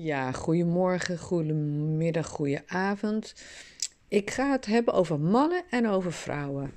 Ja, goedemorgen, goedemiddag, goedenavond. Ik ga het hebben over mannen en over vrouwen.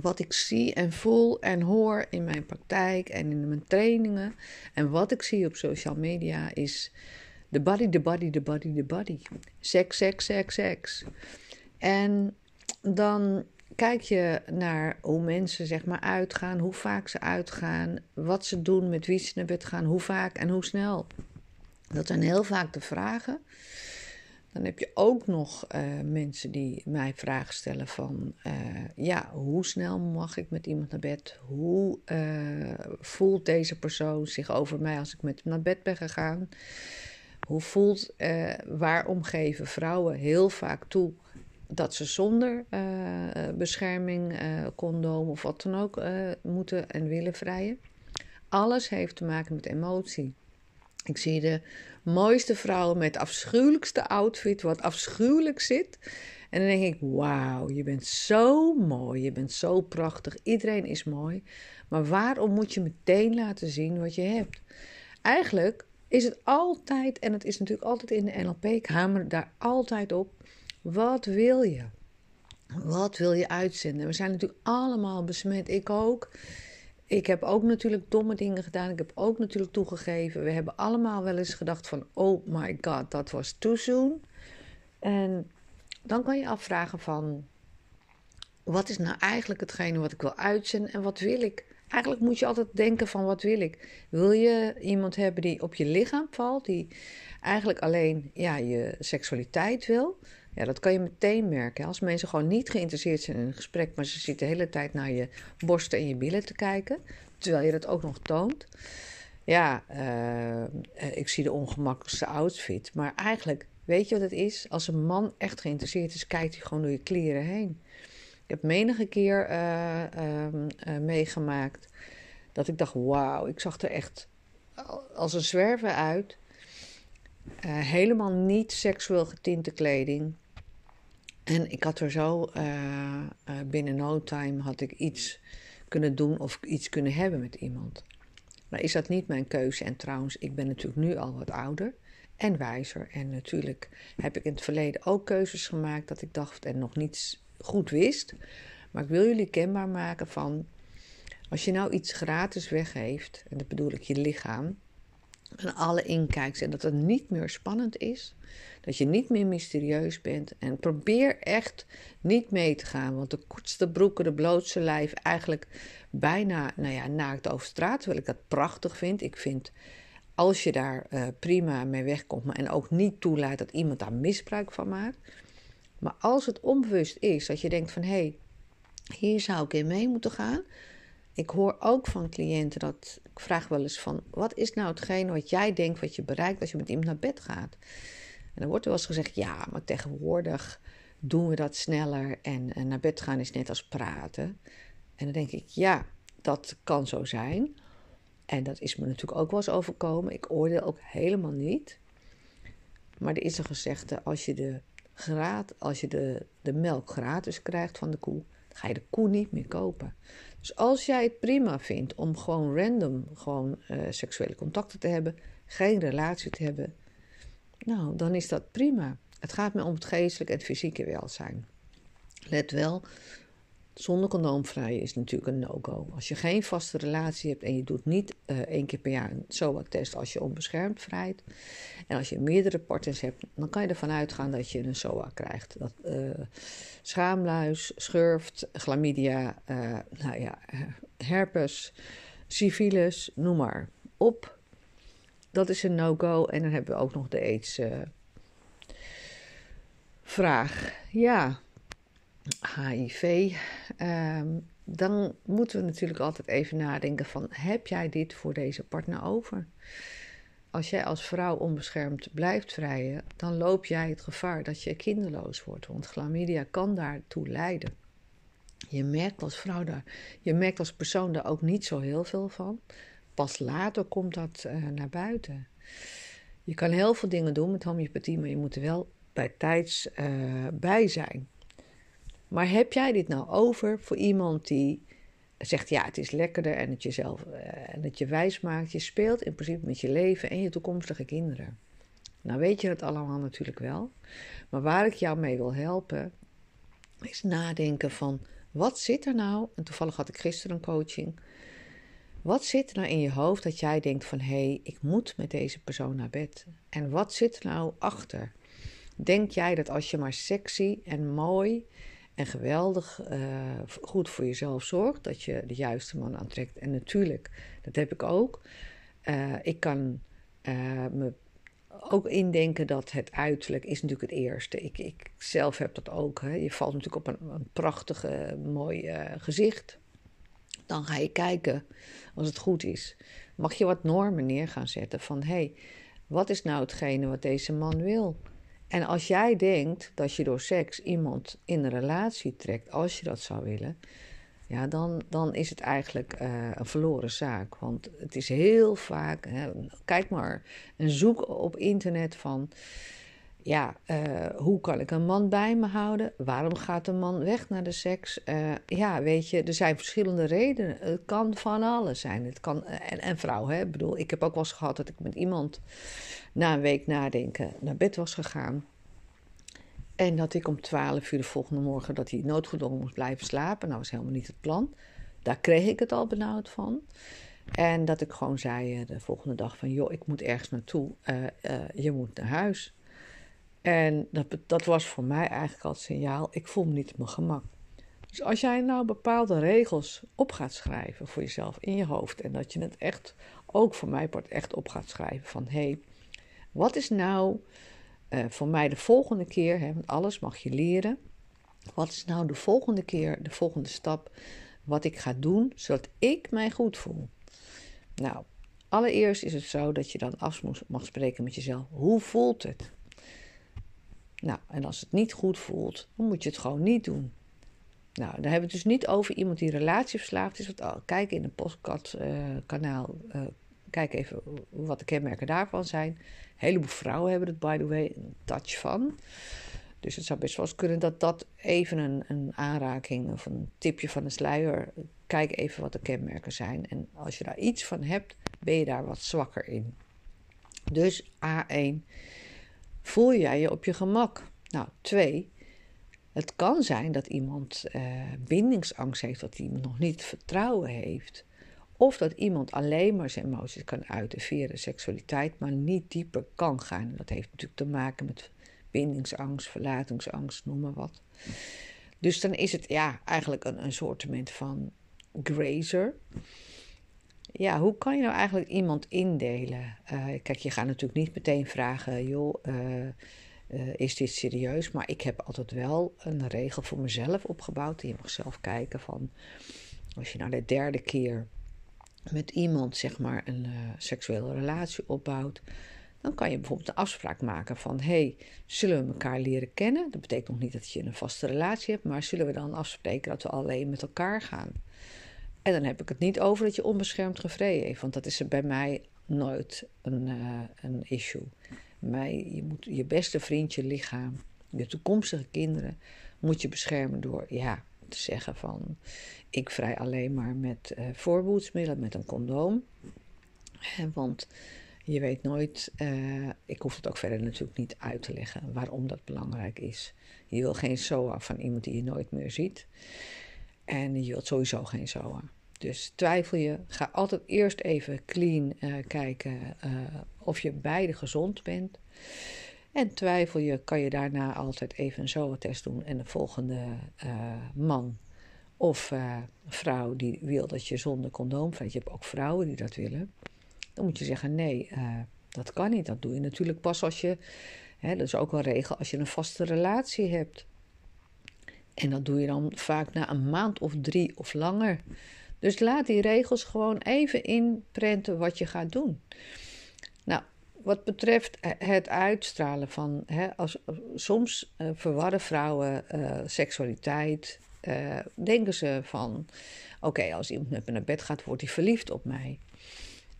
Wat ik zie en voel en hoor in mijn praktijk en in mijn trainingen. En wat ik zie op social media is de body, de body, de body, de body. Seks, seks, seks, seks. En dan kijk je naar hoe mensen zeg maar uitgaan, hoe vaak ze uitgaan, wat ze doen, met wie ze naar bed gaan, hoe vaak en hoe snel. Dat zijn heel vaak de vragen. Dan heb je ook nog uh, mensen die mij vragen stellen van... Uh, ja, hoe snel mag ik met iemand naar bed? Hoe uh, voelt deze persoon zich over mij als ik met hem naar bed ben gegaan? Hoe voelt, waarom geven vrouwen heel vaak toe dat ze zonder bescherming, condoom of wat dan ook moeten en willen vrijen? Alles heeft te maken met emotie. Ik zie de mooiste vrouwen met afschuwelijkste outfit, wat afschuwelijk zit. En dan denk ik, wauw, je bent zo mooi, je bent zo prachtig, iedereen is mooi. Maar waarom moet je meteen laten zien wat je hebt? Eigenlijk is het altijd, en het is natuurlijk altijd in de NLP, ik hamer daar altijd op, wat wil je? Wat wil je uitzenden? We zijn natuurlijk allemaal besmet, ik ook. Ik heb ook natuurlijk domme dingen gedaan. Ik heb ook natuurlijk toegegeven. We hebben allemaal wel eens gedacht van... oh my god, dat was too soon. En dan kan je afvragen van... wat is nou eigenlijk hetgene wat ik wil uitzenden en wat wil ik? Eigenlijk moet je altijd denken van wat wil ik? Wil je iemand hebben die op je lichaam valt... die eigenlijk alleen ja, je seksualiteit wil... Ja, dat kan je meteen merken. Als mensen gewoon niet geïnteresseerd zijn in een gesprek, maar ze zitten de hele tijd naar je borsten en je billen te kijken, terwijl je dat ook nog toont. Ja, uh, ik zie de ongemakkelijkste outfit. Maar eigenlijk, weet je wat het is? Als een man echt geïnteresseerd is, kijkt hij gewoon door je kleren heen. Ik heb menige keer uh, uh, meegemaakt dat ik dacht: wauw, ik zag er echt als een zwerver uit. helemaal niet seksueel getinte kleding. En ik had er zo uh, binnen no time had ik iets kunnen doen of iets kunnen hebben met iemand. Maar is dat niet mijn keuze? En trouwens, ik ben natuurlijk nu al wat ouder en wijzer. En natuurlijk heb ik in het verleden ook keuzes gemaakt dat ik dacht en nog niet goed wist. Maar ik wil jullie kenbaar maken van als je nou iets gratis weggeeft, en dat bedoel ik je lichaam, en alle inkijkt en dat het niet meer spannend is, dat je niet meer mysterieus bent. En probeer echt niet mee te gaan. Want de kortste broeken, de blootste lijf, eigenlijk bijna nou ja, naakt over straat. Terwijl ik dat prachtig vind. Ik vind als je daar uh, prima mee wegkomt. Maar en ook niet toelaat dat iemand daar misbruik van maakt. Maar als het onbewust is dat je denkt van hé, hey, hier zou ik in mee moeten gaan. Ik hoor ook van cliënten dat ik vraag wel eens van wat is nou hetgene wat jij denkt wat je bereikt als je met iemand naar bed gaat. En dan wordt er wel eens gezegd, ja, maar tegenwoordig doen we dat sneller en, en naar bed gaan is net als praten. En dan denk ik, ja, dat kan zo zijn. En dat is me natuurlijk ook wel eens overkomen. Ik oordeel ook helemaal niet. Maar er is een gezegde, als je de, graad, als je de, de melk gratis krijgt van de koe, ga je de koe niet meer kopen. Dus als jij het prima vindt om gewoon random gewoon, uh, seksuele contacten te hebben, geen relatie te hebben, nou, dan is dat prima. Het gaat me om het geestelijke en fysieke welzijn. Let wel, zonder condoomvrij is natuurlijk een no-go. Als je geen vaste relatie hebt en je doet niet uh, één keer per jaar een SOA-test als je onbeschermd vrijt. En als je meerdere partners hebt, dan kan je ervan uitgaan dat je een SOA krijgt. Dat, uh, schaamluis, schurft, chlamydia, uh, nou ja, herpes, syphilis, noem maar op dat is een no-go. En dan hebben we ook nog de AIDS-vraag. Eh, ja, HIV. Ehm, dan moeten we natuurlijk altijd even nadenken van... heb jij dit voor deze partner over? Als jij als vrouw onbeschermd blijft vrijen... dan loop jij het gevaar dat je kinderloos wordt. Want chlamydia kan daartoe leiden. Je merkt als vrouw daar... je merkt als persoon daar ook niet zo heel veel van pas later komt dat uh, naar buiten. Je kan heel veel dingen doen met homeopathie, maar je moet er wel bij tijds uh, bij zijn. Maar heb jij dit nou over voor iemand die zegt: ja, het is lekkerder en het jezelf uh, en het je wijs maakt? Je speelt in principe met je leven en je toekomstige kinderen. Nou weet je het allemaal natuurlijk wel. Maar waar ik jou mee wil helpen, is nadenken van wat zit er nou? En toevallig had ik gisteren een coaching. Wat zit er nou in je hoofd dat jij denkt van hé, hey, ik moet met deze persoon naar bed? En wat zit er nou achter? Denk jij dat als je maar sexy en mooi en geweldig uh, goed voor jezelf zorgt, dat je de juiste man aantrekt? En natuurlijk, dat heb ik ook. Uh, ik kan uh, me ook indenken dat het uiterlijk is natuurlijk het eerste. Ik, ik zelf heb dat ook. Hè. Je valt natuurlijk op een, een prachtige, mooi gezicht. Dan ga je kijken als het goed is. Mag je wat normen neer gaan zetten van hé, hey, wat is nou hetgene wat deze man wil? En als jij denkt dat je door seks iemand in een relatie trekt, als je dat zou willen, ja, dan, dan is het eigenlijk uh, een verloren zaak. Want het is heel vaak, hè, kijk maar en zoek op internet van, ja, uh, hoe kan ik een man bij me houden? Waarom gaat een man weg naar de seks? Uh, ja, weet je, er zijn verschillende redenen. Het kan van alles zijn. Het kan, en, en vrouw, hè, ik bedoel, ik heb ook wel eens gehad dat ik met iemand na een week nadenken naar bed was gegaan. En dat ik om 12 uur de volgende morgen dat hij noodgedwongen moest blijven slapen. Nou, was helemaal niet het plan. Daar kreeg ik het al benauwd van. En dat ik gewoon zei eh, de volgende dag van... joh, ik moet ergens naartoe. Je moet naar huis. En dat, dat was voor mij eigenlijk al het signaal... ik voel me niet op mijn gemak. Dus als jij nou bepaalde regels op gaat schrijven voor jezelf in je hoofd... en dat je het echt, ook voor mij part echt op gaat schrijven van... hé, hey, wat is nou uh, voor mij de volgende keer, hè, want alles mag je leren. Wat is nou de volgende keer, de volgende stap, wat ik ga doen, zodat ik mij goed voel? Nou, allereerst is het zo dat je dan af mag spreken met jezelf. Hoe voelt het? Nou, en als het niet goed voelt, dan moet je het gewoon niet doen. Nou, dan hebben we het dus niet over iemand die relatieverslaafd is. Want, oh, kijk in een podcast-kanaal, uh, uh, kijk even wat de kenmerken daarvan zijn heleboel vrouwen hebben het, by the way, een touch van. Dus het zou best wel eens kunnen dat dat even een, een aanraking of een tipje van de sluier. Kijk even wat de kenmerken zijn. En als je daar iets van hebt, ben je daar wat zwakker in. Dus A1. Voel jij je op je gemak? Nou, 2. Het kan zijn dat iemand uh, bindingsangst heeft, dat iemand nog niet vertrouwen heeft. Of dat iemand alleen maar zijn emoties kan uiten via de seksualiteit, maar niet dieper kan gaan. Dat heeft natuurlijk te maken met bindingsangst, verlatingsangst, noem maar wat. Dus dan is het ja, eigenlijk een, een soortement van grazer. Ja, hoe kan je nou eigenlijk iemand indelen? Uh, kijk, je gaat natuurlijk niet meteen vragen, joh, uh, uh, is dit serieus? Maar ik heb altijd wel een regel voor mezelf opgebouwd. Je mag zelf kijken van, als je nou de derde keer met iemand zeg maar een seksuele relatie opbouwt, dan kan je bijvoorbeeld een afspraak maken van hey, zullen we elkaar leren kennen? Dat betekent nog niet dat je een vaste relatie hebt, maar zullen we dan afspreken dat we alleen met elkaar gaan? En dan heb ik het niet over dat je onbeschermd gevreden heeft, want dat is bij mij nooit een, uh, een issue. Mij, je moet je beste vriend, je lichaam, je toekomstige kinderen moet je beschermen door ja, te zeggen van ik vrij alleen maar met uh, voorboedsmiddelen, met een condoom. want je weet nooit, uh, ik hoef het ook verder natuurlijk niet uit te leggen waarom dat belangrijk is. Je wil geen SOA van iemand die je nooit meer ziet. En je wilt sowieso geen SOA. Dus twijfel je, ga altijd eerst even clean uh, kijken of je beide gezond bent. En twijfel je, kan je daarna altijd even een SOA-test doen en de volgende man of vrouw die wil dat je zonder condoom valt. Je hebt ook vrouwen die dat willen. Dan moet je zeggen: nee, dat kan niet. Dat doe je natuurlijk pas als je. Hè, dat is ook een regel als je een vaste relatie hebt. En dat doe je dan vaak na een maand of drie of langer. Dus laat die regels gewoon even inprenten wat je gaat doen. Nou, wat betreft het uitstralen van. Hè, als, soms uh, verwarren vrouwen seksualiteit denken ze van: oké, als iemand met me naar bed gaat, wordt hij verliefd op mij.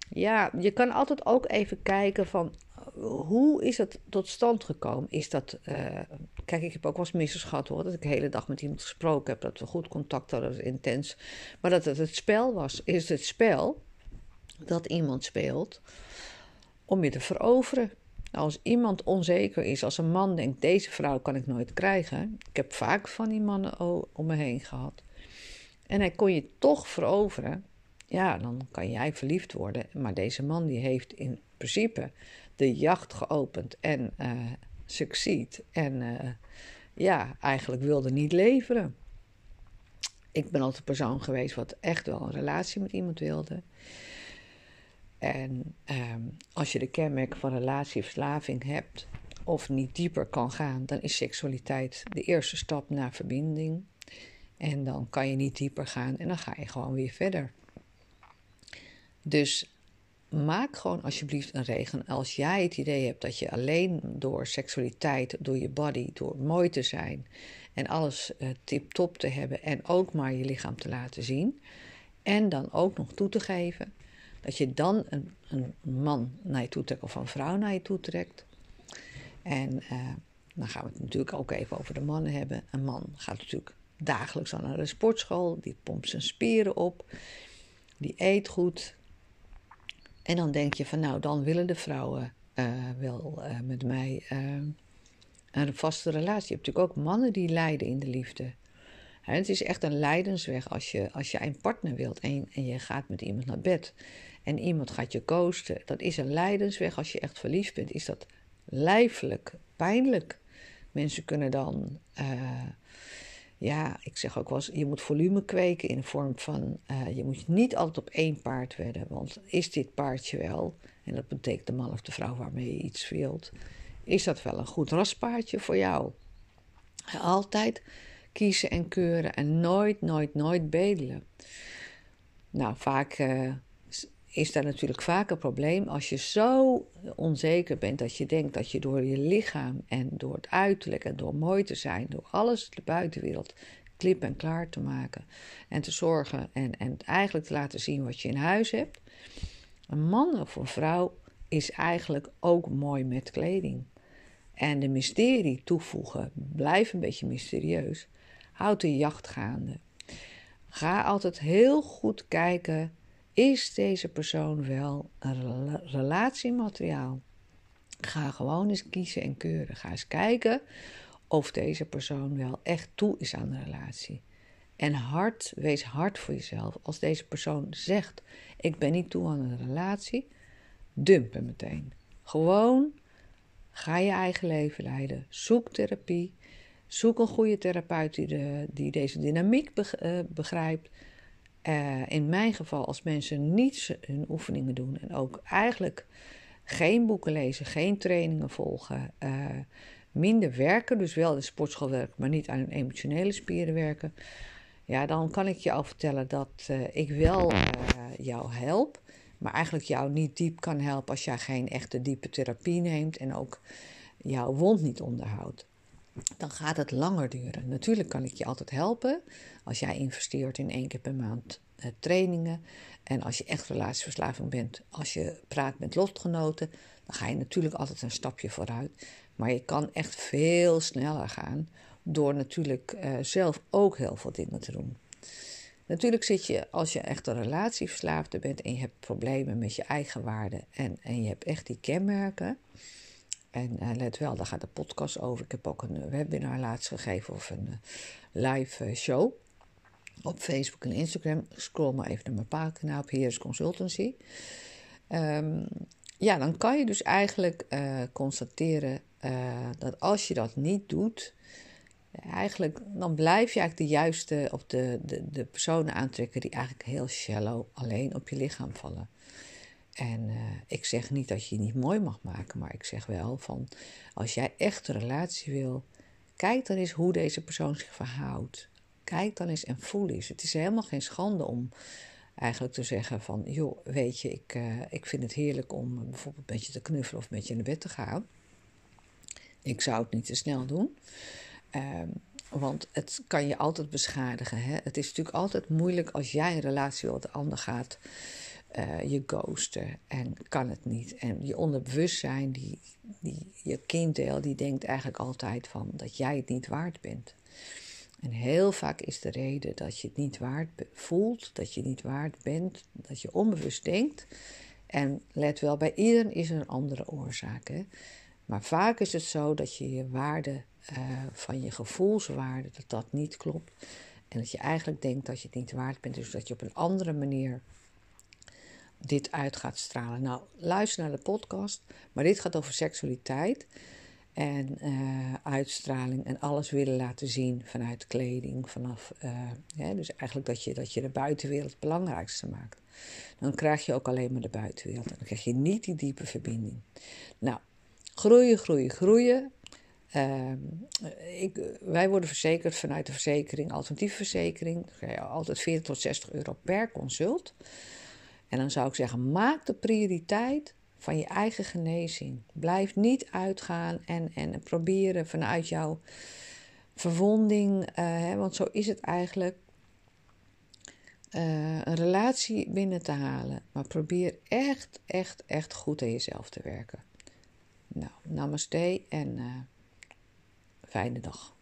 Ja, je kan altijd ook even kijken van hoe is het tot stand gekomen? Is dat, uh, kijk, ik heb ook wel eens missers gehad hoor, dat ik de hele dag met iemand gesproken heb, dat we goed contact hadden, dat intens. Maar dat het het spel was. Is het spel dat iemand speelt om je te veroveren? Nou, als iemand onzeker is, als een man denkt: deze vrouw kan ik nooit krijgen. Ik heb vaak van die mannen om me heen gehad. En hij kon je toch veroveren. Ja, dan kan jij verliefd worden. Maar deze man die heeft in principe de jacht geopend en uh. En uh, ja, eigenlijk wilde niet leveren. Ik ben altijd een persoon geweest wat echt wel een relatie met iemand wilde. En um, als je de kenmerken van relatieverslaving hebt of niet dieper kan gaan, dan is seksualiteit de eerste stap naar verbinding. En dan kan je niet dieper gaan en dan ga je gewoon weer verder. Dus maak gewoon alsjeblieft een regel. Als jij het idee hebt dat je alleen door seksualiteit, door je body, door mooi te zijn en alles uh, tip-top te hebben en ook maar je lichaam te laten zien en dan ook nog toe te geven dat je dan een, een man naar je toe trekt of een vrouw naar je toe trekt. En uh, dan gaan we het natuurlijk ook even over de mannen hebben. Een man gaat natuurlijk dagelijks al naar de sportschool, die pompt zijn spieren op, die eet goed. En dan denk je van nou, dan willen de vrouwen uh, wel uh, met mij een vaste relatie. Je hebt natuurlijk ook mannen die lijden in de liefde. het is echt een lijdensweg als je, als je een partner wilt en, en je gaat met iemand naar bed en iemand gaat je ghosten. Dat is een lijdensweg. Als je echt verliefd bent, is dat lijfelijk, pijnlijk. Mensen kunnen dan, ja, ik zeg ook wel eens, je moet volume kweken in de vorm van, uh, je moet niet altijd op één paard wedden. Want is dit paardje wel, en dat betekent de man of de vrouw waarmee je iets wilt, is dat wel een goed raspaardje voor jou? Altijd kiezen en keuren en nooit, nooit, nooit bedelen. Nou, vaak uh, is daar natuurlijk vaak een probleem als je zo onzeker bent dat je denkt dat je door je lichaam en door het uiterlijk en door mooi te zijn, door alles de buitenwereld klip en klaar te maken en te zorgen en, en eigenlijk te laten zien wat je in huis hebt. Een man of een vrouw is eigenlijk ook mooi met kleding. En de mysterie toevoegen, blijf een beetje mysterieus, houd de jacht gaande. Ga altijd heel goed kijken is deze persoon wel een relatiemateriaal? Ga gewoon eens kiezen en keuren. Ga eens kijken of deze persoon wel echt toe is aan de relatie. En hard, wees hard voor jezelf. Als deze persoon zegt: Ik ben niet toe aan een relatie, dump hem meteen. Gewoon ga je eigen leven leiden. Zoek therapie. Zoek een goede therapeut die, de, die deze dynamiek eh, begrijpt. Uh, in mijn geval, als mensen niet hun oefeningen doen en ook eigenlijk geen boeken lezen, geen trainingen volgen, uh, minder werken, dus wel in sportschool werken, maar niet aan hun emotionele spieren werken, ja, dan kan ik je al vertellen dat uh, ik wel jou help, maar eigenlijk jou niet diep kan helpen als jij geen echte diepe therapie neemt en ook jouw wond niet onderhoudt dan gaat het langer duren. Natuurlijk kan ik je altijd helpen als jij investeert in één keer per maand uh, trainingen. En als je echt relatieverslaving bent, als je praat met lotgenoten, dan ga je natuurlijk altijd een stapje vooruit. Maar je kan echt veel sneller gaan door natuurlijk uh, zelf ook heel veel dingen te doen. Natuurlijk zit je, als je echt een relatieverslaafde bent en je hebt problemen met je eigen waarde en, en je hebt echt die kenmerken, en uh, let wel, daar gaat de podcast over. Ik heb ook een webinar laatst gegeven of een uh, live show op Facebook en Instagram. Scroll maar even naar mijn pagina op Heers Consultancy. Um, ja, dan kan je dus eigenlijk constateren dat als je dat niet doet, eigenlijk, dan blijf je eigenlijk de juiste of de, de, de personen aantrekken die eigenlijk heel shallow alleen op je lichaam vallen. En uh, ik zeg niet dat je je niet mooi mag maken, maar ik zeg wel van als jij echt een relatie wil, kijk dan eens hoe deze persoon zich verhoudt. Kijk dan eens en voel eens. Het is helemaal geen schande om eigenlijk te zeggen van joh, weet je, ik, uh, ik vind het heerlijk om bijvoorbeeld met je te knuffelen of met je naar bed te gaan. Ik zou het niet te snel doen. Uh, want het kan je altijd beschadigen. Hè? Het is natuurlijk altijd moeilijk als jij een relatie wil, de ander gaat uh, je ghosten en kan het niet. En je onderbewustzijn, die, die, je kinddeel, die denkt eigenlijk altijd van dat jij het niet waard bent. En heel vaak is de reden dat je het niet waard voelt, dat je niet waard bent, dat je onbewust denkt, En let wel, bij iedereen is er een andere oorzaak. Maar vaak is het zo dat je je waarde uh, van je gevoelswaarde, dat dat niet klopt. En dat je eigenlijk denkt dat je het niet waard bent. Dus dat je op een andere manier dit uit gaat stralen. Nou, luister naar de podcast. Maar dit gaat over seksualiteit en uh, uitstraling en alles willen laten zien vanuit kleding. Vanaf, uh, dus eigenlijk dat je, dat je de buitenwereld het belangrijkste maakt. Dan krijg je ook alleen maar de buitenwereld. En dan krijg je niet die diepe verbinding. Nou, groeien, groeien, groeien. Uh, ik, wij worden verzekerd vanuit de verzekering, alternatieve verzekering. altijd 40 tot 60 euro per consult. En dan zou ik zeggen, maak de prioriteit van je eigen genezing. Blijf niet uitgaan en, en proberen vanuit jouw verwonding, uh, hè, want zo is het eigenlijk, uh, een relatie binnen te halen. Maar probeer echt, echt, echt goed aan jezelf te werken. Nou, namaste en uh, fijne dag.